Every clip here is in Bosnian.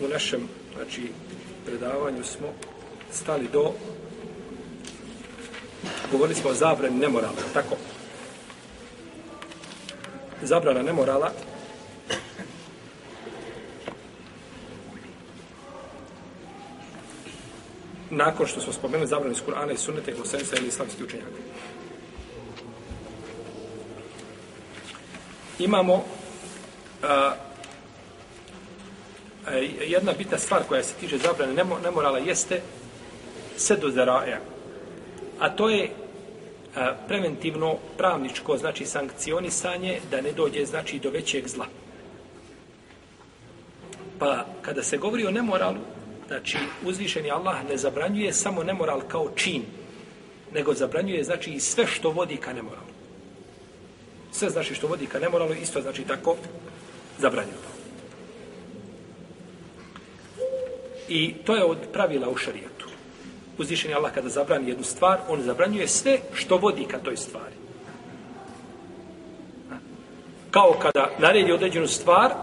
u našem znači, predavanju smo stali do govorili smo o zabrani nemorala, tako? Zabrana nemorala nakon što smo spomenuli zabranu iz Kur'ana i Sunnete i Hosensa ili islamski učenjak. Imamo a, E, jedna bitna stvar koja se tiče zabrane nemorala jeste sedu zarae. A to je e, preventivno pravničko, znači sankcionisanje, da ne dođe, znači, do većeg zla. Pa, kada se govori o nemoralu, znači, uzvišeni Allah ne zabranjuje samo nemoral kao čin, nego zabranjuje, znači, i sve što vodi ka nemoralu. Sve, znači, što vodi ka nemoralu, isto, znači, tako zabranjuje. I to je od pravila u šarijetu. Uzvišen je Allah kada zabrani jednu stvar, on zabranjuje sve što vodi ka toj stvari. Kao kada naredi određenu stvar,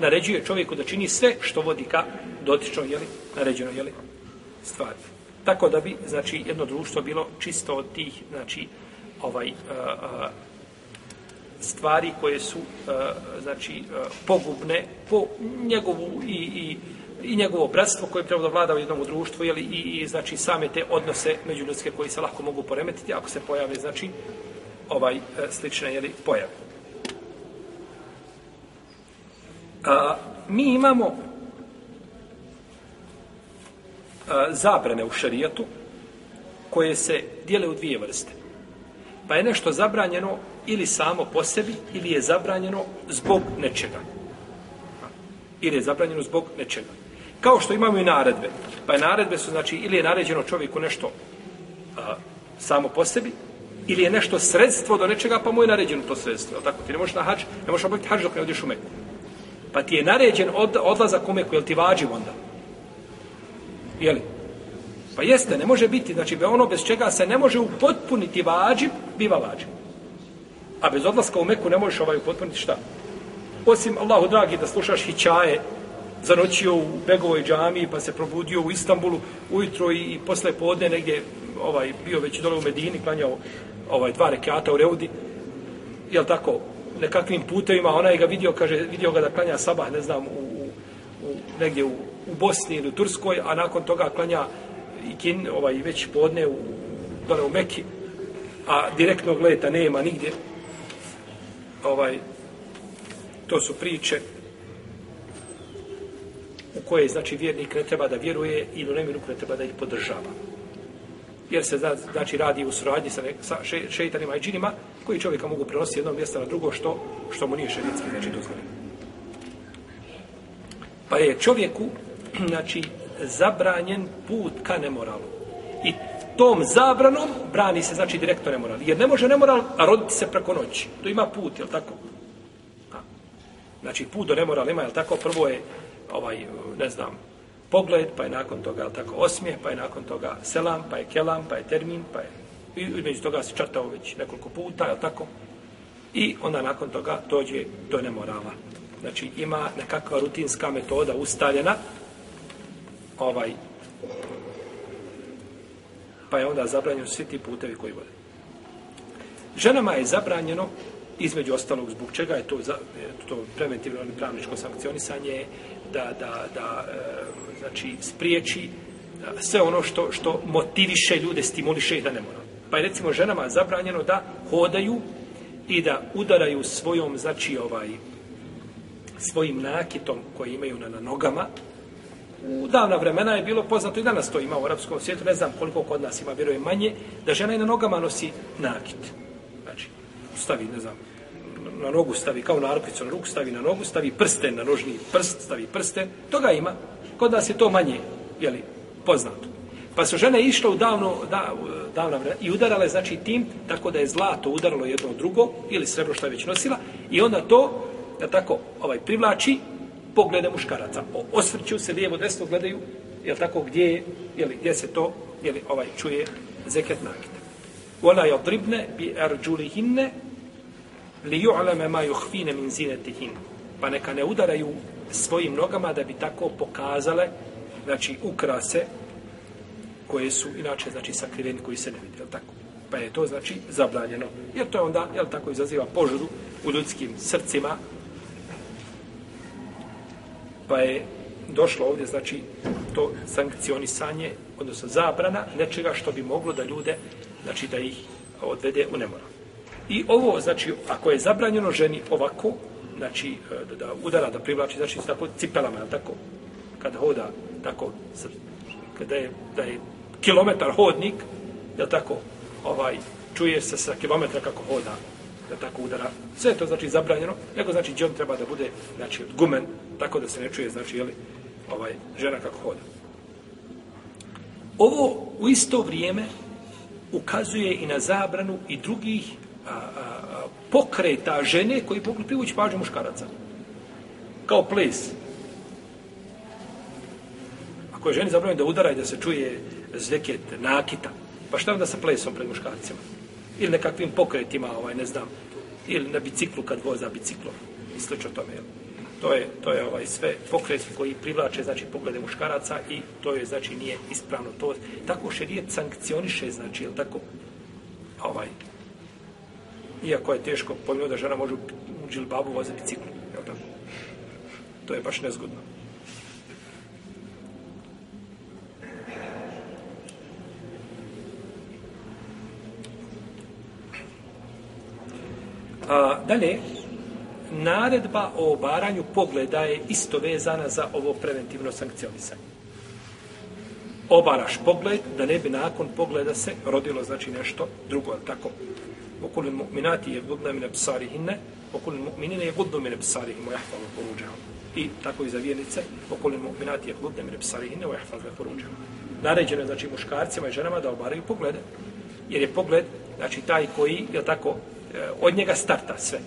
naređuje čovjeku da čini sve što vodi ka dotičnoj, jeli, naređenoj, jeli, stvari. Tako da bi, znači, jedno društvo bilo čisto od tih, znači, ovaj, uh, uh, stvari koje su uh, znači uh, pogubne po njegovu i, i uh, i njegovo bratstvo koje treba da vlada u jednom društvu jeli, i, i znači same te odnose među ljudske koji se lahko mogu poremetiti ako se pojave znači ovaj e, slične jeli, pojave. A, mi imamo a, e, zabrane u šarijatu koje se dijele u dvije vrste. Pa je nešto zabranjeno ili samo po sebi, ili je zabranjeno zbog nečega. Ili je zabranjeno zbog nečega. Kao što imamo i naredbe. Pa naredbe su, znači, ili je naređeno čovjeku nešto a, samo po sebi, ili je nešto sredstvo do nečega, pa mu je naređeno to sredstvo. Jel tako? Ti ne možeš na hač, ne možeš obaviti hač dok ne odiš u Meku. Pa ti je naređen od, odlazak u Meku, jel ti vađiv onda? Jeli? Pa jeste, ne može biti. Znači, ono bez čega se ne može upotpuniti vađiv, biva vađiv. A bez odlaska u Meku ne možeš ovaj upotpuniti šta? Osim, Allahu dragi, da slušaš hićaje, zanoćio u Begovoj džamiji, pa se probudio u Istanbulu ujutro i, i posle podne negdje ovaj, bio već dole u Medini, klanjao ovaj, dva rekata u Reudi, jel tako, nekakvim putevima, ona je ga vidio, kaže, vidio ga da klanja sabah, ne znam, u, u, u negdje u, u Bosni ili u Turskoj, a nakon toga klanja i kin, ovaj, već podne u, dole u Meki, a direktnog leta nema nigdje. Ovaj, to su priče koje znači vjernik ne treba da vjeruje i u nevjeru ne treba da ih podržava. Jer se znači radi u suradnji sa, sa še, šeitanima i džinima koji čovjeka mogu prenositi jedno mjesto na drugo što, što mu nije šeitanski znači dozvoljeno. Pa je čovjeku znači zabranjen put ka nemoralu. I tom zabranom brani se znači direktno nemoral. Jer ne može nemoral roditi se preko noći. To ima put, je li tako? Znači, put do nemorala ima, je li tako? Prvo je ovaj, ne znam, pogled, pa je nakon toga, tako, osmijeh, pa je nakon toga selam, pa je kelam, pa je termin, pa je, i među toga se čatao već nekoliko puta, je tako? I onda nakon toga dođe do nemorala. Znači, ima nekakva rutinska metoda ustaljena, ovaj, pa je onda zabranjeno svi ti putevi koji vode. Ženama je zabranjeno između ostalog zbog čega je to za, to preventivno ili pravničko sankcionisanje da, da, da e, znači spriječi e, sve ono što što motiviše ljude stimuliše ih da ne mora pa je recimo ženama zabranjeno da hodaju i da udaraju svojom znači ovaj svojim nakitom koji imaju na, na nogama u davna vremena je bilo poznato i danas to ima u arapskom svijetu ne znam koliko kod nas ima vjerujem manje da žena i na nogama nosi nakit znači stavi, ne znam, na nogu stavi, kao narkvicu na ruku stavi, na nogu stavi prsten, na nožni prst stavi prsten, toga ima. Kod nas je to manje, jeli, poznato. Pa su žene išle u davno, da, davna vre, i udarale, znači, tim, tako da je zlato udaralo jedno drugo, ili srebro što je već nosila, i onda to, da tako, ovaj, privlači poglede muškaraca. Osvrću se lijevo desno, gledaju, jel tako, gdje je, jeli, gdje se to, jeli, ovaj, čuje zeket nakita. Ona je odribne bi erđulihinne, li ju'leme ma juhfine min zinetihin. Pa neka ne udaraju svojim nogama da bi tako pokazale, znači, ukrase koje su inače, znači, sakriveni koji se ne vidi, tako? Pa je to, znači, zabranjeno. Jer to je onda, jel tako, izaziva požudu u ljudskim srcima. Pa je došlo ovdje, znači, to sankcionisanje, odnosno zabrana nečega što bi moglo da ljude, znači, da ih odvede u nemoral. I ovo, znači, ako je zabranjeno ženi ovako, znači, e, da, da udara, da privlači, znači, tako, cipelama, je tako? Kada hoda, tako, kada je, da je kilometar hodnik, je tako, ovaj, čuje se sa kilometra kako hoda, da tako udara. Sve to znači zabranjeno, nego znači džon treba da bude, znači, gumen, tako da se ne čuje, znači, jeli, ovaj, žena kako hoda. Ovo u isto vrijeme ukazuje i na zabranu i drugih pokreta žene koji mogu privući pažnju muškaraca. Kao ples. Ako je ženi zabranjeno da udara i da se čuje zveket nakita, pa šta onda sa plesom pred muškarcima? Ili nekakvim pokretima, ovaj, ne znam, ili na biciklu kad voza biciklo i slično tome. Jel? To je, to je ovaj sve pokret koji privlače znači poglede muškaraca i to je znači nije ispravno to tako šerijet sankcioniše znači je tako ovaj Iako je teško pojmo da žena može u džilbabu voze biciklu. To je baš nezgodno. A, dalje, naredba o obaranju pogleda je isto vezana za ovo preventivno sankcionisanje. Obaraš pogled da ne bi nakon pogleda se rodilo znači nešto drugo, tako? وكل المؤمنات يغضن من أبصارهن وكل المؤمنين يغضوا من أبصارهم ويحفظوا فروجهم i tako i za vjernice, okolo mu'minati je hudne mene psari hinne, o jahfaz ve furunđe. Naređeno je, znači, muškarcima i ženama da obaraju poglede, jer je pogled, znači, taj koji, je tako, eh, od njega starta sve.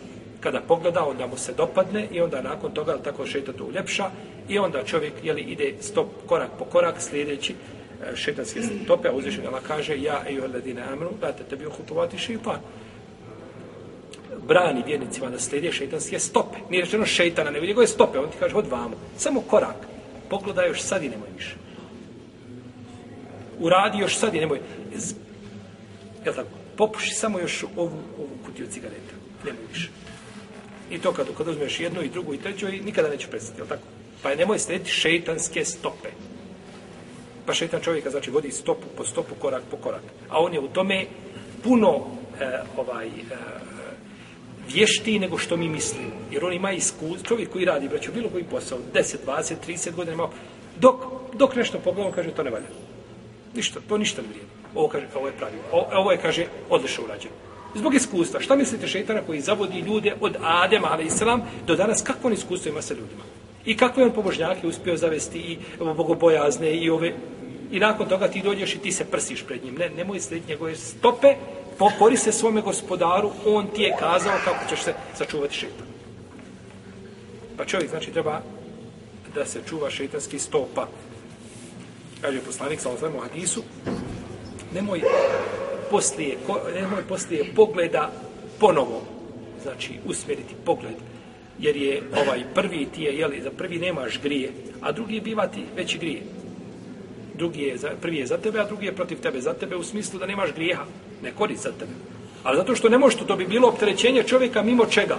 Kada pogleda, onda mu se dopadne i onda nakon toga, tako, šeta to uljepša i onda čovjek, jeli, ide stop korak po korak slijedeći, šetanske tope, a uzvišenje Allah kaže ja i ohledine amenu, da te tebi uhutovati šeitan. Brani vjernicima da slijede šeitanske stope. Nije rečeno šeitana, ne vidi je stope. On ti kaže, od vamo. Samo korak. Pogledaj još sad i nemoj više. Uradi još sad i nemoj. Z... Je li tako? Popuši samo još ovu, ovu kutiju cigareta. Nemoj više. I to kad, kad uzmeš jednu i drugu i treću, i nikada neću prestati, je li tako? Pa je nemoj slijediti šeitanske stope. Šeitanske stope pa šetan čovjeka znači vodi stopu po stopu, korak po korak. A on je u tome puno e, ovaj e, vještiji nego što mi mislimo. Jer on ima iskus, čovjek koji radi, braću, bilo koji posao, 10, 20, 30 godina, ima, dok, dok nešto pogleda, kaže, to ne valja. Ništa, to ništa ne vrijedi. Ovo, kaže, ovo je pravilo. O, ovo je, kaže, odlično urađeno. Zbog iskustva. Šta mislite šeitana koji zavodi ljude od Adema, ali islam, do danas, kako on iskustvo ima sa ljudima? I kako je on pobožnjake uspio zavesti i bogobojazne i ove... I nakon toga ti dođeš i ti se prsiš pred njim. Ne, nemoj slijediti njegove stope, pokori se svome gospodaru, on ti je kazao kako ćeš se sačuvati šeitan. Pa čovjek, znači, treba da se čuva šeitanski stopa. Kaže poslanik, sa ozvajmo hadisu, nemoj poslije, nemoj poslije pogleda ponovo, znači, usmjeriti pogled jer je ovaj prvi ti je jeli za prvi nemaš grije a drugi bivati već i grije drugi je za, prvi je za tebe a drugi je protiv tebe za tebe u smislu da nemaš grijeha ne korist za tebe ali zato što ne možeš to bi bilo opterećenje čovjeka mimo čega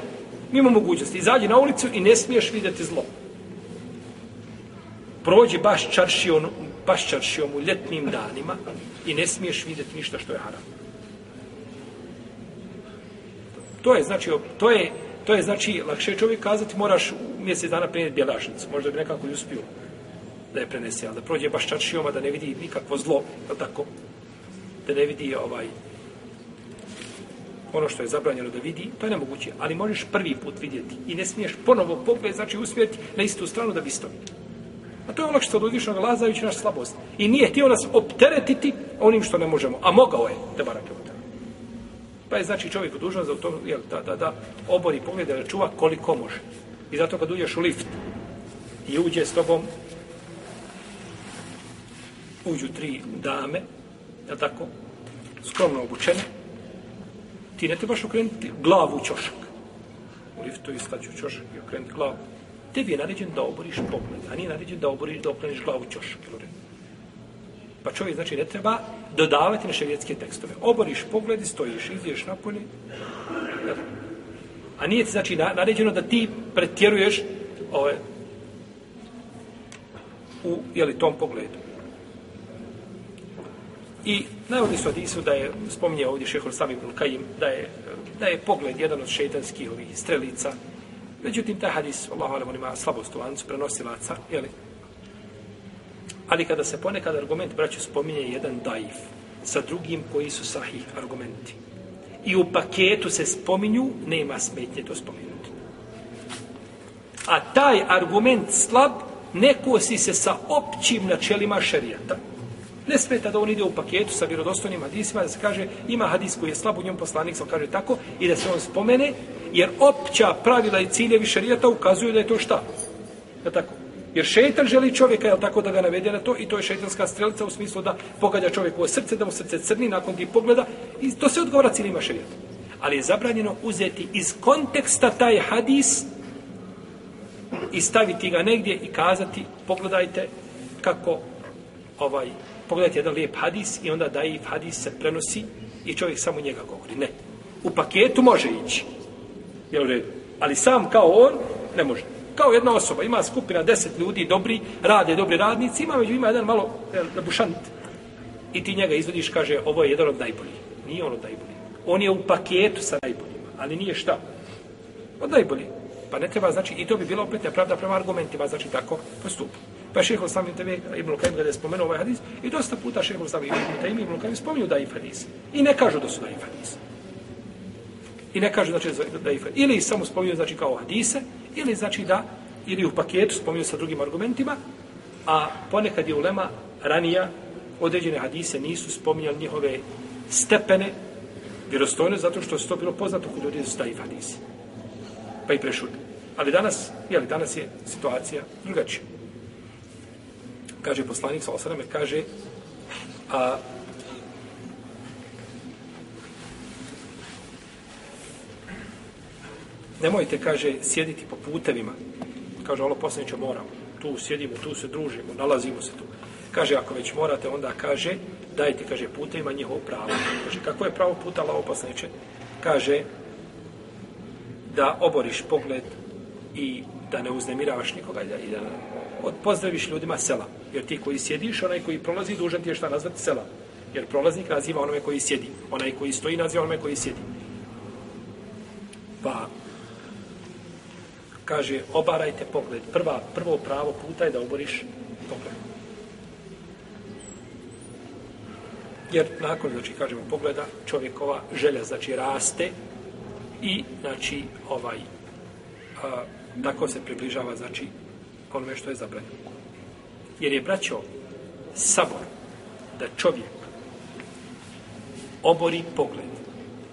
mimo mogućnosti izađi na ulicu i ne smiješ vidjeti zlo prođi baš čaršijom baš čaršijom u ljetnim danima i ne smiješ vidjeti ništa što je haram to je znači to je To je znači, lakše je čovjek kazati, moraš mjesec dana prenijeti bjelašnicu. Možda bi nekako i uspio da je prenese, ali da prođe baš čačijoma, da ne vidi nikakvo zlo, da tako, da ne vidi ovaj, ono što je zabranjeno da vidi, to je nemoguće. Ali možeš prvi put vidjeti i ne smiješ ponovo pogled, znači usmjeriti na istu stranu da bi isto A to je ono što od uzvišnog lazajući naš slabost. I nije htio nas opteretiti onim što ne možemo. A mogao je, te barakeva. Pa je znači čovjek dužan za to, jel, da, da, da, obori pogled, da čuva koliko može. I zato kad uđeš u lift i uđe s tobom, uđu tri dame, jel tako, skromno obučene, ti ne trebaš okrenuti glavu u čošak. U liftu iskaću čošak i okrenuti glavu. Tebi je naređen da oboriš pogled, a nije naređen da oboriš da okreniš glavu u čošak. Jel, jel, jel. Pa čovjek znači ne treba dodavati na ševjetske tekstove. Oboriš pogled i stojiš, izdješ napolje. A nije ti znači naređeno da ti pretjeruješ ove, u jeli, tom pogledu. I najvodi su Adisu da je, spominje ovdje Šehol Sami Bulkajim, da je, da je pogled jedan od šeitanskih ovih strelica. Međutim, taj hadis, Allah, ali on ima slabost u lancu, prenosilaca, jeli, Ali kada se ponekad argument, braću, spominje jedan daif sa drugim koji su sahih argumenti. I u paketu se spominju, nema smetnje to spominuti. A taj argument slab ne kosi se sa općim načelima šerijata. Ne smeta da on ide u paketu sa vjerodostojnim hadisima, da se kaže ima hadis koji je slab u njom poslanik, sam kaže tako, i da se on spomene, jer opća pravila i ciljevi šarijata ukazuju da je to šta? Je tako? Jer šeitan želi čovjeka, je tako da ga navede na to, i to je šeitanska strelica u smislu da pogađa čovjeku u srce, da mu srce crni nakon ti pogleda, i to se odgovara cilima šeitan. Ali je zabranjeno uzeti iz konteksta taj hadis i staviti ga negdje i kazati, pogledajte kako ovaj, pogledajte jedan lijep hadis i onda daje hadis se prenosi i čovjek samo njega govori. Ne. U paketu može ići. Jel redu? Ali sam kao on ne može kao jedna osoba, ima skupina deset ljudi, dobri, rade dobri radnici, ima među ima jedan malo e, bušant. I ti njega izvodiš, kaže, ovo je jedan od najboljih. Nije on od najboljih. On je u paketu sa najboljima, ali nije šta. Od najboljih. Pa ne treba, znači, i to bi bilo opet nepravda prema argumentima, znači, tako postupu. Pa je šehol sami tebe, Ibn Kajim, kada je spomenuo ovaj hadis, i dosta puta šehol sami Ibn Kajim, Ibn Kajim spominju da je hadis. I ne kažu da su da je hadis. I ne kažu, znači, da je hadis. Ili samo spominju, znači, kao hadise, ili znači da ili u paketu spominju sa drugim argumentima, a ponekad je ulema ranija određene hadise nisu spominjali njihove stepene vjerostojne zato što se to bilo poznato kod ljudi su tajih hadisi. Pa i prešuti. Ali danas, jeli, danas je situacija drugačija. Kaže poslanik, sa osadame, kaže a, nemojte, kaže, sjediti po putevima. Kaže, ovo posljednje moramo. Tu sjedimo, tu se družimo, nalazimo se tu. Kaže, ako već morate, onda kaže, dajte, kaže, putevima njihovo pravo. Kaže, kako je pravo puta, ovo posljednje Kaže, da oboriš pogled i da ne uznemiravaš nikoga i da pozdraviš ljudima sela. Jer ti koji sjediš, onaj koji prolazi, dužan ti je šta nazvati sela. Jer prolaznik naziva onome koji sjedi. Onaj koji stoji naziva onome koji sjedi. Pa, kaže, obarajte pogled. Prva, prvo pravo puta je da oboriš pogled. Jer nakon, znači, kažemo, pogleda, čovjekova želja, znači, raste i, znači, ovaj, a, tako se približava, znači, onome što je zabranjeno. Jer je braćo sabor da čovjek obori pogled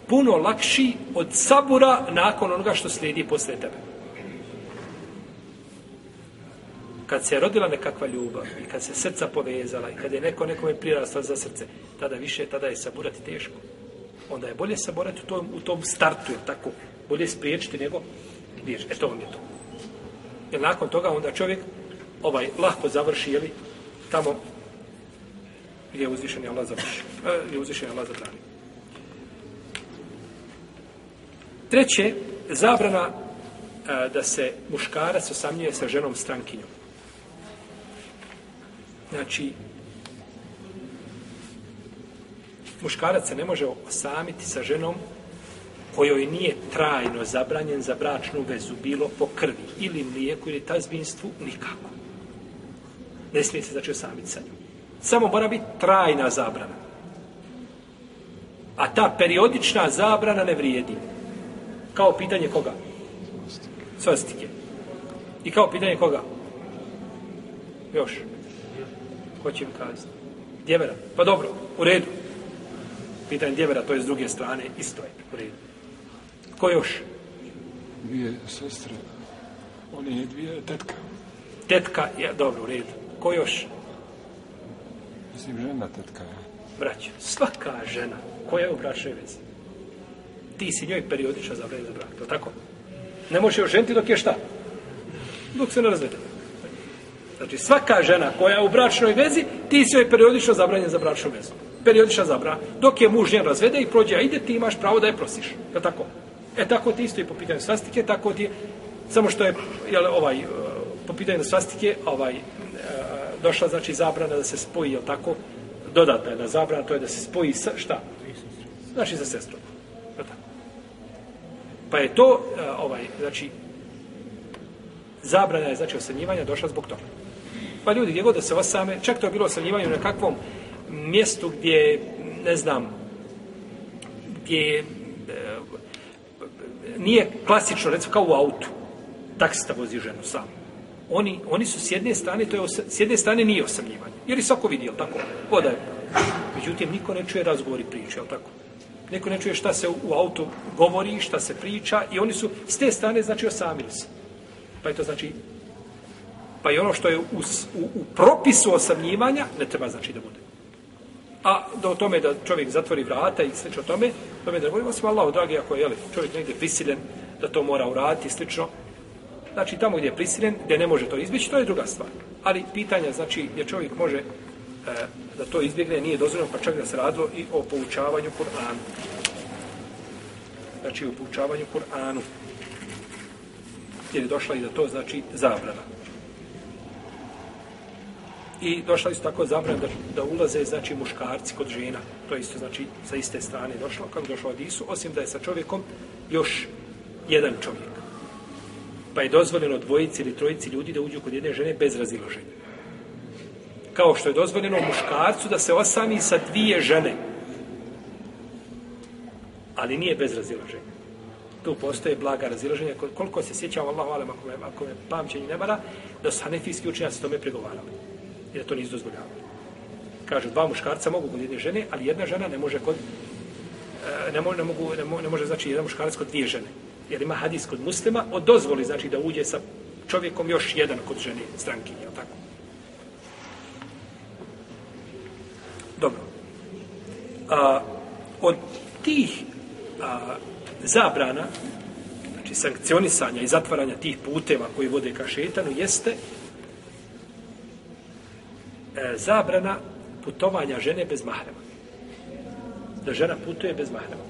puno lakši od sabora nakon onoga što slijedi posle tebe. kad se je rodila nekakva ljubav i kad se srca povezala i kad je neko nekome prirasta za srce, tada više, tada je saburati teško. Onda je bolje saburati u tom, u tom startu, jer tako, bolje spriječiti nego liječ. E to vam je to. Jer nakon toga onda čovjek ovaj, lahko završi, jeli, tamo gdje je uzvišen Allah završi, e, gdje je uzvišen Allah zabrani. Treće, zabrana e, da se muškarac osamljuje sa ženom strankinjom znači, muškarac se ne može osamiti sa ženom kojoj nije trajno zabranjen za bračnu vezu, bilo po krvi ili mlijeku ili tazbinstvu, nikako. Ne smije se znači osamiti sa njom. Samo mora biti trajna zabrana. A ta periodična zabrana ne vrijedi. Kao pitanje koga? Svastike. I kao pitanje koga? Još. Još. Ko će mi kazati? Djevera. Pa dobro, u redu. Pitanje djevera, to je s druge strane, isto je u redu. Ko još? Dvije sestre. Oni je dvije tetka. Tetka, je, dobro, u redu. Ko još? Mislim, žena tetka, je. Braća, svaka žena koja je u bračnoj vezi. Ti si njoj periodiča za vrede brak, to tako? Ne možeš još ženiti dok je šta? Dok se ne razvedete. Znači svaka žena koja je u bračnoj vezi, ti si joj periodično zabranjen za bračnu vezu. Periodična zabra. Dok je muž njen razvede i prođe, a ide, ti imaš pravo da je prosiš. Je tako? E tako ti isto i po pitanju svastike, tako ti je, samo što je, jel, ovaj, e, po pitanju svastike, ovaj, e, došla, znači, zabrana da se spoji, jel tako? Dodatna je na zabrana, to je da se spoji sa, šta? Znači, za sestru. Je tako? Pa je to, e, ovaj, znači, zabrana je, znači, osamljivanja došla zbog toga pa ljudi gdje god da se osame, čak to je bilo osamljivanje na kakvom mjestu gdje, ne znam, gdje e, nije klasično, recimo kao u autu, taksista vozi ženu sam. Oni, oni su s jedne strane, to je osa, s jedne strane nije osamljivanje. Jer i svako vidi, jel tako? Voda je. Međutim, niko ne čuje razgovori priče, jel tako? Neko ne čuje šta se u, u autu govori, šta se priča i oni su s te strane, znači, osamili se. Pa je to znači pa i ono što je u, u, u propisu osamljivanja, ne treba znači da bude. A da o tome da čovjek zatvori vrata i slično tome, tome da govorimo se Allah, dragi, ako je čovjek negdje prisiljen da to mora uraditi i slično, znači tamo gdje je prisiljen, gdje ne može to izbjeći, to je druga stvar. Ali pitanja, znači, gdje čovjek može e, da to izbjegne, nije dozvoljeno, pa čak da se radilo i o poučavanju Kur'anu. Znači, o poučavanju Kur'anu. Jer je došla i da to znači zabrana. I došla isto tako zabran da, da ulaze, znači, muškarci kod žena. To isto, znači, sa iste strane došlo, kako došlo od Isu, osim da je sa čovjekom još jedan čovjek. Pa je dozvoljeno dvojici ili trojici ljudi da uđu kod jedne žene bez razilaženja. Kao što je dozvoljeno muškarcu da se osami sa dvije žene. Ali nije bez razilaženja. Tu postoje blaga razilaženja. Koliko se sjećam, Allah, ako me, ako me pamćenje ne mara, da su hanefijski učenjaci tome pregovarali i da to nisu dozvoljavali. Kaže, dva muškarca mogu kod jedne žene, ali jedna žena ne može kod... E, ne, mo, ne, mogu, ne, mo, ne može znači jedan muškarac kod dvije žene. Jer ima hadis kod muslima o dozvoli, znači da uđe sa čovjekom još jedan kod žene stranki, je tako? Dobro. A, od tih a, zabrana, znači sankcionisanja i zatvaranja tih puteva koji vode ka šetanu, jeste e, zabrana putovanja žene bez mahrema. Da žena putuje bez mahrema.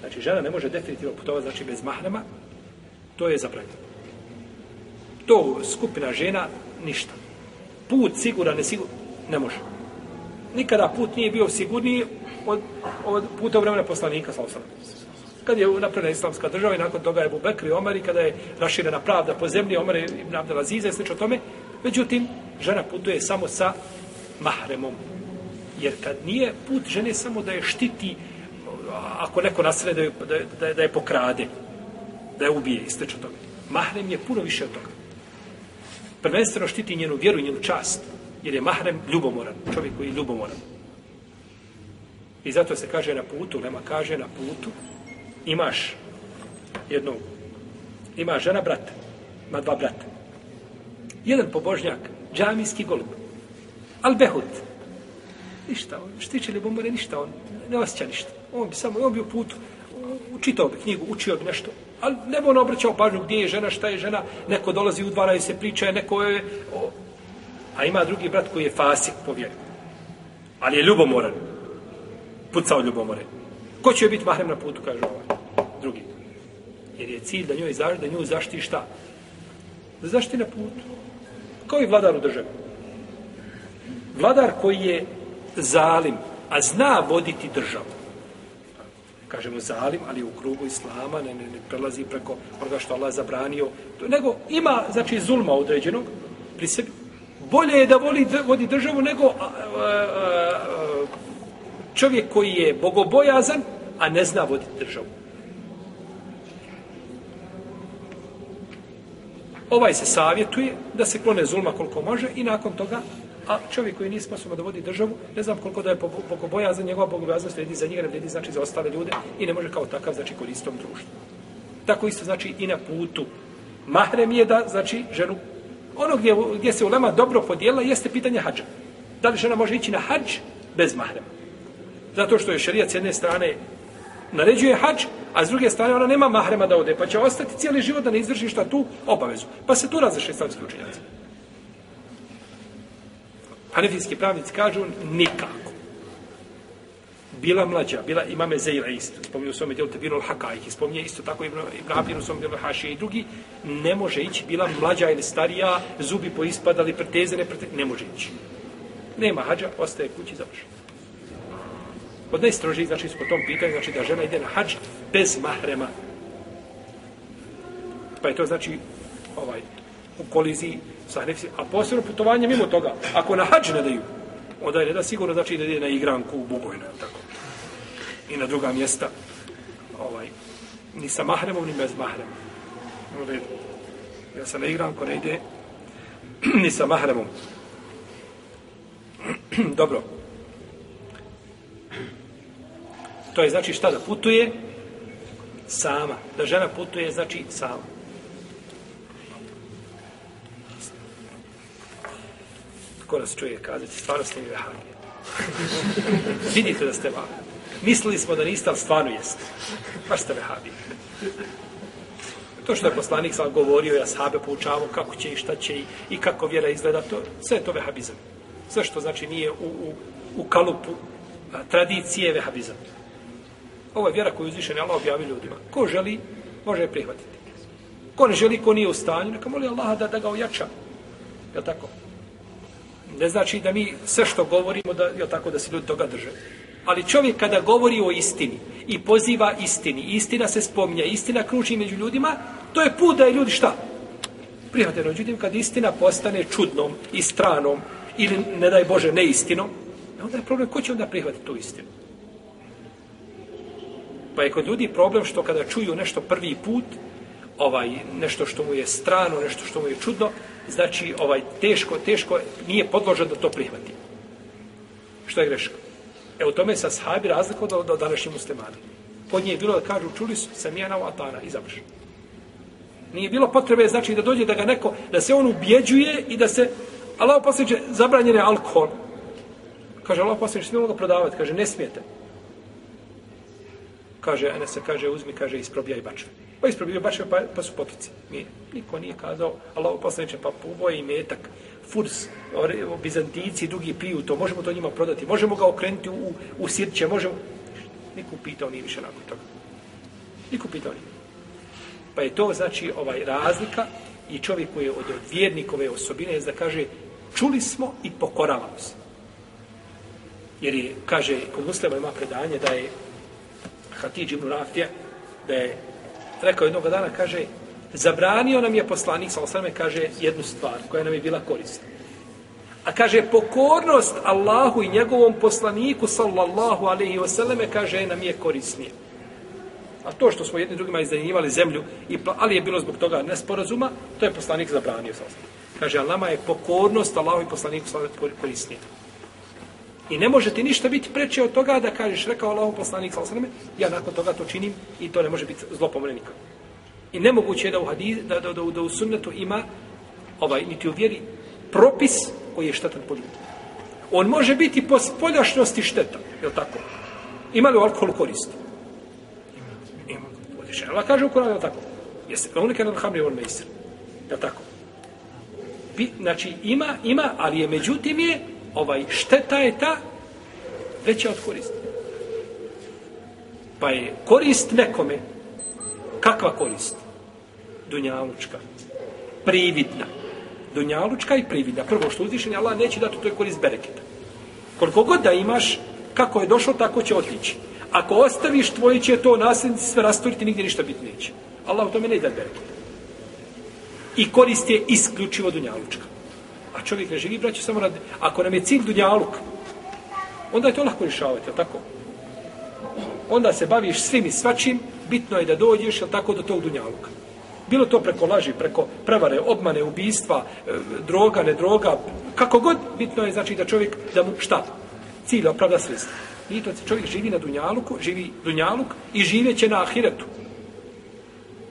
Znači, žena ne može definitivno putovati, znači, bez mahrema. To je zabranjeno. To skupina žena, ništa. Put siguran, ne sigur, ne može. Nikada put nije bio sigurniji od, od puta vremena poslanika, slavu sam. Kad je napravljena islamska država i nakon toga je Bubekri Omar i kada je raširena pravda po zemlji, Omar je Abdel Aziza i sl. tome. Međutim, žena putuje samo sa mahremom. Jer kad nije put žene samo da je štiti ako neko nasrede da je, da, da je pokrade, da je ubije i steče toga. Mahrem je puno više od toga. Prvenstveno štiti njenu vjeru i njenu čast, jer je mahrem ljubomoran, čovjek koji je ljubomoran. I zato se kaže na putu, Lema kaže na putu, imaš jednog, ima žena brata, ima dva brata. Jedan pobožnjak, džamijski golub. Al behut. Ništa on. Štiće li bombare, ništa on. Ne osjeća ništa. On bi samo, on bi u putu učitao bi knjigu, učio bi nešto. Ali ne bi on obraćao pažnju gdje je žena, šta je žena. Neko dolazi u dvara i se priča, neko je... O. A ima drugi brat koji je fasik, povjeri. Ali je ljubomoran. Pucao ljubomore. Ko će biti mahrem na putu, kaže ovaj drugi. Jer je cilj da njoj zaš, da nju zaštišta. Zašti na putu kao i vladar u državi. Vladar koji je zalim, a zna voditi državu. Kažemo zalim, ali u krugu islama, ne, ne, ne prelazi preko onoga što Allah zabranio. To, nego ima, znači, zulma određenog pri sebi. Bolje je da voli, vodi državu nego a, a, a, čovjek koji je bogobojazan, a ne zna voditi državu. ovaj se savjetuje da se klone zulma koliko može i nakon toga a čovjek koji nije sposoban da vodi državu, ne znam koliko da je bogobojazan, njegova bogobojaznost vredi za njega, vredi znači za ostale ljude i ne može kao takav znači kod istom društvu. Tako isto znači i na putu. Mahrem je da, znači, ženu, ono gdje, gdje se ulema dobro podijela jeste pitanje hađa. Da li žena može ići na hađ bez mahrema? Zato što je šarijac s jedne strane naređuje hađ, a s druge strane ona nema mahrema da ode, pa će ostati cijeli život da ne izvrši šta tu obavezu. Pa se tu razreše islamski učenjaci. Hanefijski pravnici kažu nikako. Bila mlađa, bila imame Zeira isto, spominje u svome djelu Tevinu al-Hakajih, spominje isto tako Ibn, Ibn Abir u svome djelu Hašije i drugi, ne može ići, bila mlađa ili starija, zubi poispadali, pretezene, pretezene, ne može ići. Nema hađa, ostaje kući završeno. Od najstrožijih, znači, po tom pitanju, znači da žena ide na hađ bez mahrema. Pa je to, znači, ovaj, u koliziji sa hanefijskim, a posebno putovanje mimo toga. Ako na hađ ne daju, onda je ne da sigurno, znači, da ide na igranku u Bugojnu, tako. I na druga mjesta, ovaj, ni sa mahremom, ni bez mahrema. U redu. Ja sam na igranku, ne ide ni sa mahremom. Dobro. Dobro. To je znači šta da putuje? Sama. Da žena putuje znači sama. Tko nas čuje kazati? Stvarno ste mi vehagije. Vidite da ste vahagije. Mislili smo da niste, ali stvarno jeste. Baš ste vehagije. To što je poslanik sam govorio, ja sahabe poučavao kako će i šta će i, i kako vjera izgleda, to, sve je to vehabizam. Sve što znači nije u, u, u kalupu a, tradicije vehabizam. Ovo je vjera koju uzvišen je Allah objavi ljudima. Ko želi, može je prihvatiti. Ko ne želi, ko nije u stanju, neka moli Allaha da, da ga ojača. Je tako? Ne znači da mi sve što govorimo, da, je tako, da se ljudi toga drže. Ali čovjek kada govori o istini i poziva istini, istina se spominja, istina kruči među ljudima, to je put da je ljudi šta? Prihvatite, no, ljudi, kad istina postane čudnom i stranom ili, ne daj Bože, neistinom, e onda je problem, ko će onda prihvatiti tu istinu? pa je kod ljudi problem što kada čuju nešto prvi put, ovaj nešto što mu je strano, nešto što mu je čudno, znači ovaj teško, teško nije podložan da to prihvati. Što je greška? E u tome sa sahabi razliku do, do današnjih muslimana. Kod nje je bilo da kažu, čuli su, sam je na atara i završi. Nije bilo potrebe, znači, da dođe da ga neko, da se on ubjeđuje i da se, Allah posljedice, zabranjen je alkohol. Kaže, Allah posljedice, smijemo ga prodavati? Kaže, ne smijete kaže, ne se kaže, uzmi, kaže, isprobijaj bačve. Pa isprobijaj bačve, pa, pa su potici. Nije. Niko nije kazao, Allah poslaniče, pa puvoj i metak, furs, bizantici, drugi piju to, možemo to njima prodati, možemo ga okrenuti u, u sirće, možemo... Niko pitao nije više nakon toga. Niko pitao nije. Pa je to, znači, ovaj razlika i čovjek koji je od vjernikove osobine, je da kaže, čuli smo i pokoravamo se. Jer je, kaže, kod muslima ima predanje da je Hatidži ibn Rafija, da je rekao jednog dana, kaže, zabranio nam je poslanik, sa osrame, kaže, jednu stvar koja nam je bila korisna. A kaže, pokornost Allahu i njegovom poslaniku, sallallahu alaihi wasallam, kaže, nam je korisnije. A to što smo jedni drugima izdajenjivali zemlju, i ali je bilo zbog toga nesporazuma, to je poslanik zabranio, sa osrame. Kaže, a nama je pokornost Allahu i poslaniku, sallallahu alaihi wasallam, korisnije. I ne može ti ništa biti preče od toga da kažeš, rekao Allahu poslanik sa osrame, ja nakon toga to činim i to ne može biti zlopomrenikom. I nemoguće je da u, hadiz, da, da, da, da u sunnetu ima, ovaj, niti u vjeri, propis koji je štetan po ljudi. On može biti po spoljašnosti štetan, je li tako? Ima li alkohol koristi? Ima. Odiče, Allah kaže u Koranu, je li tako? Jeste, on nekaj nam hamri, on mejstri. Je li tako? Bi, znači, ima, ima, ali je, međutim je, ovaj šteta je ta veća od koristi. Pa je korist nekome kakva korist? Dunjalučka. Prividna. Dunjalučka i prividna. Prvo što uzvišenje Allah neće dati toj korist bereketa. Koliko god da imaš, kako je došlo, tako će otići. Ako ostaviš, tvoje će to nasljednici sve rastvoriti, nigdje ništa biti neće. Allah u tome ne da bereketa. I korist je isključivo dunjalučka. A čovjek ne živi, braće, samo radi. Ako nam je cilj dunjaluk, onda je to lahko rješavati, jel tako? Onda se baviš svim i svačim, bitno je da dođeš, jel tako, do tog dunjaluka. Bilo to preko laži, preko prevare, obmane, ubijstva, e, droga, ne droga, kako god, bitno je, znači, da čovjek, da mu, šta? Cilj opravda sredstva. Nije to, čovjek živi na dunjaluku, živi dunjaluk i živeće na ahiretu.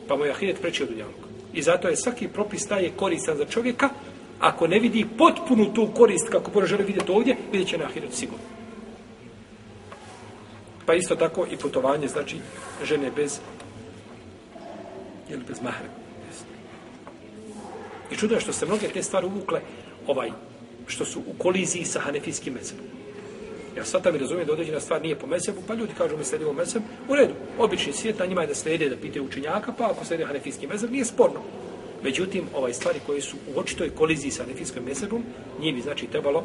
Pa mu je ahiret preći od dunjaluka. I zato je svaki propis taj je koristan za čovjeka, ako ne vidi potpunu tu korist kako Bože želi vidjeti ovdje, vidjet će na ahiret sigurno. Pa isto tako i putovanje, znači žene bez ili bez mahre. I čudo je što se mnoge te stvari uvukle ovaj, što su u koliziji sa hanefijskim mesebom. Ja sad tam razumijem da određena stvar nije po mesebu, pa ljudi kažu mi slijedi ovo mesebu, u redu, obični svijet, na njima je da slijede, da pite učenjaka, pa ako slijede hanefijski mesebu, nije sporno. Međutim, ovaj stvari koje su u očitoj koliziji sa nefijskom mesebom, nije bi znači trebalo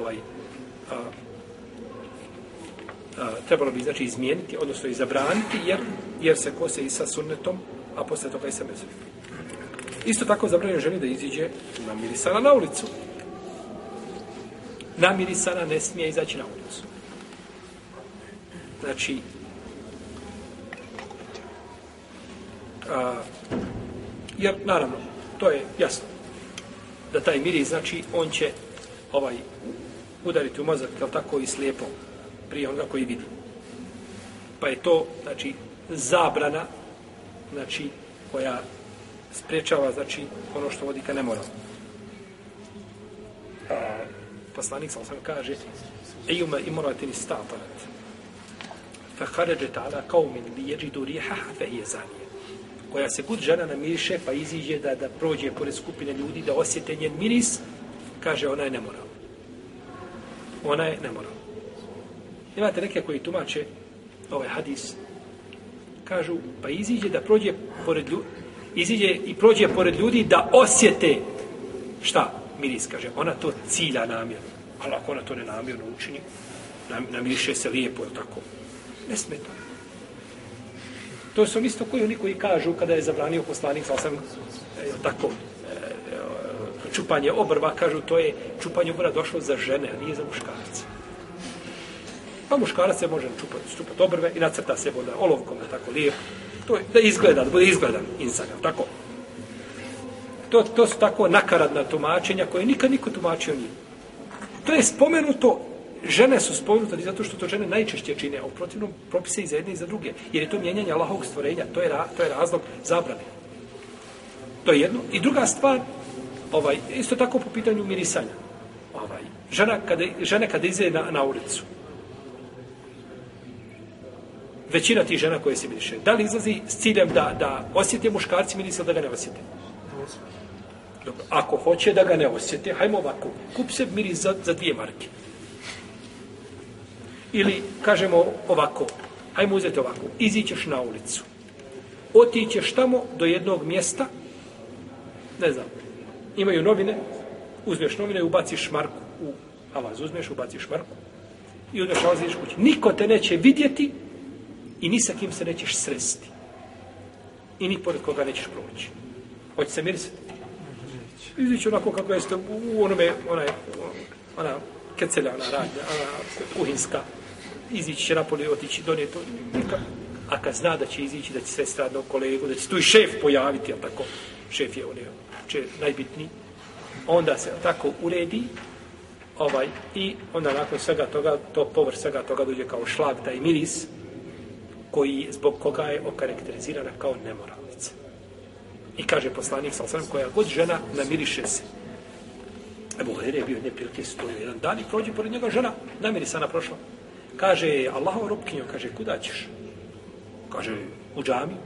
ovaj a, a, trebalo bi znači izmijeniti, odnosno i zabraniti, jer, jer se kose i sa sunnetom, a posle toga i sa mesebom. Isto tako zabranio ženi da iziđe namirisana na ulicu. Namirisana ne smije izaći na ulicu. Znači, a, jer naravno, to je jasno. Da taj miris, znači, on će ovaj, udariti u mozak, kao tako i slijepo, prije onoga koji vidi. Pa je to, znači, zabrana, znači, koja spriječava, znači, ono što vodi ka nemoralu. Poslanik sam sam kaže, ejume imoratini statanat, fe haređe ta'ala kaumin li jeđidu rijeha, fe je zanijet koja se kud žena namiriše pa iziđe da da prođe pored skupine ljudi da osjete njen miris, kaže ona je nemoralna. Ona je nemoralna. Imate neke koji tumače ovaj hadis, kažu pa iziđe da prođe pored ljudi, iziđe i prođe pored ljudi da osjete šta miris, kaže. Ona to cilja namjerno. Ali ako ona to ne namjerno učini, namiriše se lijepo, tako. Ne smeta. To su isto koji oni koji kažu kada je zabranio poslanik sa osam e, tako e, e, čupanje obrva, kažu to je čupanje obrva došlo za žene, a nije za muškarce. Pa muškarac se može čupati, čupati obrve i nacrta se voda olovkom, da tako lijepo. To je, da izgleda, da bude izgledan insan, tako. To, to su tako nakaradna tumačenja koje nikad niko tumačio nije. To je spomenuto žene su spomenute zato što to žene najčešće čine, a u protivnom propise i za jedne i za druge, jer je to mijenjanje Allahovog stvorenja, to je, ra, to je razlog zabrane. To je jedno. I druga stvar, ovaj, isto tako po pitanju mirisanja. Ovaj, žena kada, žene kada ize na, na ulicu, većina tih žena koje se miriše, da li izlazi s ciljem da, da osjete muškarci miris ili da ga ne osjete? Dobro, ako hoće da ga ne osjete, hajmo ovako, kup se miris za, za dvije marke. Ili, kažemo ovako, hajmo uzeti ovako, izićeš na ulicu, otićeš tamo do jednog mjesta, ne znam, imaju novine, uzmeš novine i ubaciš marku u avaz, uzmeš, ubaciš marku i odeš alaziš kući. Niko te neće vidjeti i ni sa kim se nećeš sresti. I ni pored koga nećeš proći. Hoće se mirisati? Izići onako kako jeste u onome, onaj, ona, kecelja, ona radnja, ona kuhinska izići će napolje otići do to a kad zna da će izići, da će sve stradno kolegu, da će tu i šef pojaviti, ali tako, šef je onaj če, najbitniji, onda se tako uredi, ovaj, i onda nakon svega toga, to povr svega toga dođe kao šlag, taj miris, koji, zbog koga je okarakterizirana kao nemoralica. I kaže poslanik, sal sam, koja god žena namiriše se. Ebu Hrere je bio jedne prilike, stoji jedan dan i prođe pored njega žena, namirisana prošla kaže, Allahova robkinjo, kaže, kuda ćeš? Kaže, u džamiju.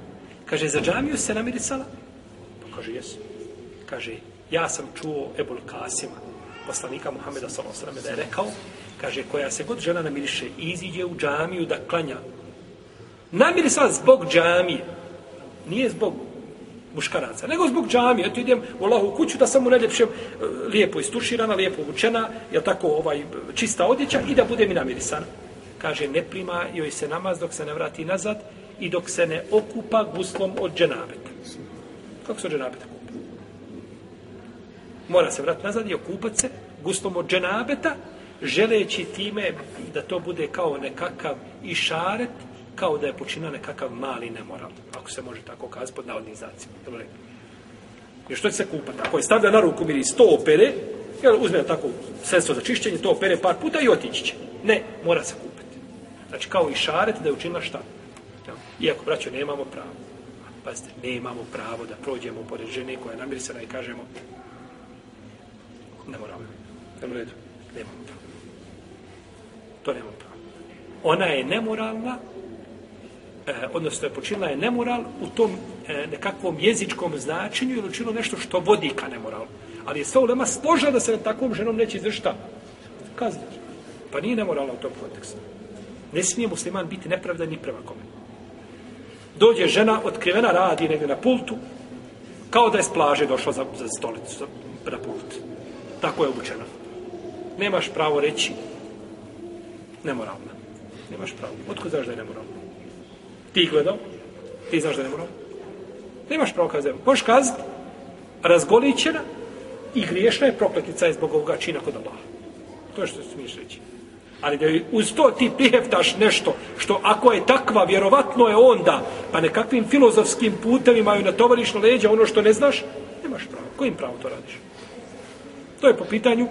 Kaže, za džamiju se namirisala? Pa kaže, jes. Kaže, ja sam čuo Ebul Kasima, poslanika Muhameda Salosrame, da je rekao, kaže, koja se god žena namiriše, iziđe u džamiju da klanja. Namirisala zbog džamije. Nije zbog muškaraca, nego zbog džamije. Eto idem u Allahu kuću da sam u najljepšem, lijepo istuširana, lijepo obučena, je tako ovaj čista odjeća i da bude mi namirisana kaže, ne prima joj se namaz dok se ne vrati nazad i dok se ne okupa guslom od dženabeta. Kako se od dženabeta kupa? Mora se vrati nazad i okupat se guslom od dženabeta, želeći time da to bude kao nekakav išaret, kao da je počinio nekakav mali nemoral, ako se može tako kazati pod navodnim znacima. Jer što će se kupati? Ako je stavlja na ruku miri 100 opere, jel, uzme tako sredstvo za čišćenje, to opere par puta i otići će. Ne, mora se kupati. Znači, kao i šaret da je učinila šta? Iako, braćo, nemamo pravo. Pazite, nemamo pravo da prođemo pored žene koja je namirisana i kažemo ne moramo. Ne moramo. Nemamo pravo. To nemamo pravo. Ona je nemoralna, e, odnosno je počinila je nemoral u tom e, nekakvom jezičkom značenju ili učinila nešto što vodi ka nemoralu. Ali je sve u lema složila da se na takvom ženom neće izvršta. Kazni. Pa nije nemoralna u tom kontekstu. Ne smije musliman biti nepravdan ni prema kome. Dođe žena, otkrivena radi negdje na pultu, kao da je s plaže došla za, za stolicu, za, na pult. Tako je obučena. Nemaš pravo reći nemoralna. Nemaš pravo. Otko znaš da je nemoralna? Ti gledao, ti znaš da je nemoralna? Nemaš pravo kazati. Možeš kazati, razgoličena i griješna je prokletnica je zbog ovoga čina kod Allaha. To je što smiješ reći ali da uz to ti priheftaš nešto, što ako je takva, vjerovatno je onda, pa nekakvim filozofskim putevima ju natovariš na leđa ono što ne znaš, nemaš pravo. Kojim pravo to radiš? To je po pitanju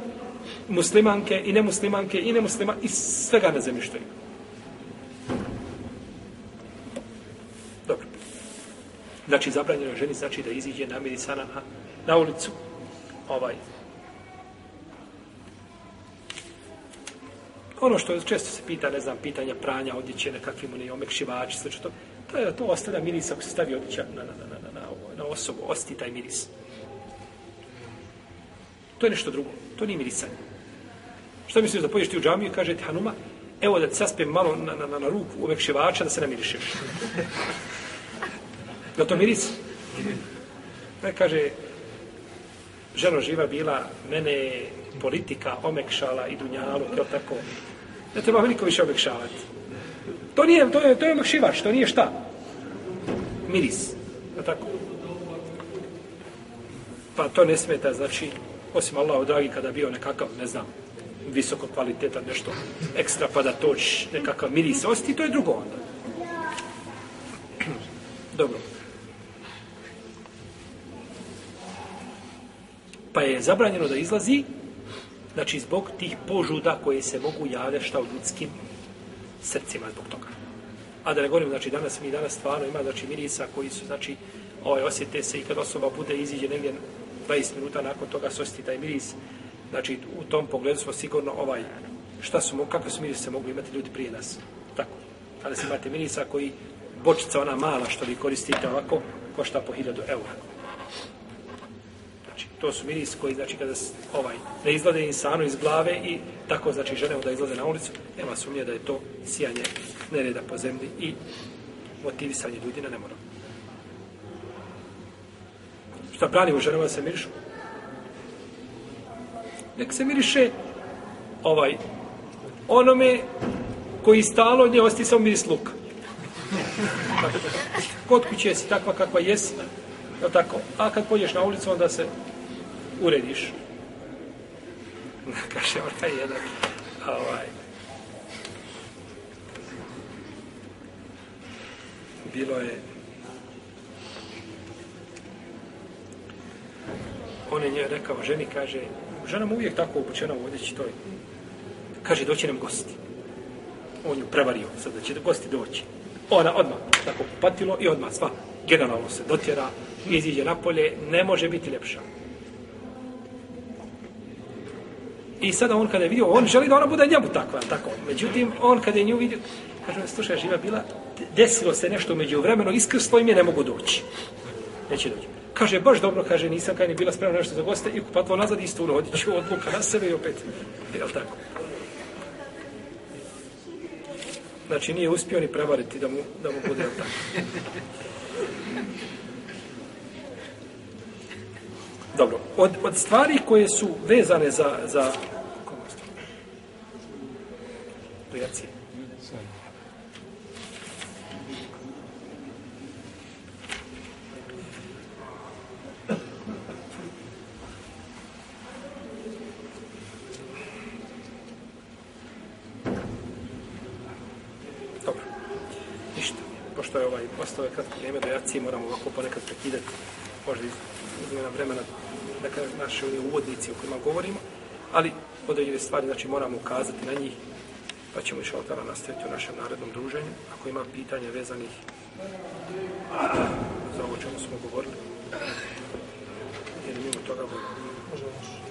muslimanke i nemuslimanke i nemuslima i svega na zemlji što ima. Dobro. Znači, zabranjeno ženi znači da iziđe na medicana na, na ulicu. Ovaj, ono što često se pita, ne znam, pitanja pranja odjeće, nekakvim onaj omekšivač, sve što, to, je, to ostavlja miris ako se stavi odjeća na, na, na, na, na, na, na osobu, osti taj miris. To je nešto drugo, to nije mirisanje. Šta misliš da pođeš ti u džamiju i kažete, Hanuma, evo da ti saspem malo na, na, na, na ruku omekšivača da se namirišeš. Je to miris? Ne, kaže, ženo živa bila, mene politika omekšala i dunjalu, jel tako? Ne treba veliko više omekšavati. To nije, to je, to je omekšivač, to nije šta? Miris, jel tako? Pa to ne smeta, znači, osim Allah dragi kada bio nekakav, ne znam, visoko kvaliteta, nešto ekstra, pa da toč, nekakav miris osti, to je drugo onda. Dobro. pa je zabranjeno da izlazi, znači zbog tih požuda koje se mogu javljati šta u ljudskim srcima zbog toga. A da ne govorim, znači danas mi danas stvarno ima znači mirisa koji su, znači, ovaj, osjete se i kad osoba bude iziđe negdje 20 minuta nakon toga se osjeti taj miris, znači u tom pogledu smo sigurno ovaj, šta su, kako su mirise mogli imati ljudi prije nas. Tako. Ali se imate mirisa koji, bočica ona mala što vi koristite ovako, košta po hiljadu eura to su miris koji, znači, kada ovaj, ne izglede insanu iz glave i tako, znači, žene da izglede na ulicu, nema sumnje da je to sijanje nereda po zemlji i motivisanje ljudi na nemoram. Šta prani u ženama se mirišu? Nek se miriše ovaj, onome koji stalo nje osti sa miris luk. Kod kuće si takva kakva jesi, je tako? A kad pođeš na ulicu, onda se urediš. Kaže, ona je jedan. Ovaj. Bilo je on je nje rekao ženi, kaže, žena mu uvijek tako obučena u odjeći toj. Kaže, doći nam gosti. On ju prevario, sad da će gosti doći. Ona odmah tako patilo i odmah sva generalno se dotjera, iziđe napolje, ne može biti ljepša. I sada on kada je vidio, on želi da ona bude njemu takva, tako. Međutim, on kada je nju vidio, kaže, slušaj, živa bila, desilo se nešto umeđu vremenu, iskrslo im je, ne mogu doći. Neće doći. Kaže, baš dobro, kaže, nisam kada je bila spremna nešto za goste, i kupatilo nazad isto u rodiću, odluka na sebe i opet. Jel tako? Znači, nije uspio ni prevariti da mu, da mu bude, jel tako? Dobro, od, od stvari koje su vezane za, za aplikacije. Ovaj, ostao je kratko vrijeme da jaci moramo ovako ponekad prekidati možda iz uzmena vremena da kada naše uvodnici o kojima govorimo ali određene stvari znači moramo ukazati na njih pa ćemo i šaltara nastaviti u našem narednom druženju. Ako ima pitanja vezanih za ovo čemu smo govorili, jer mimo toga bolje. Možemo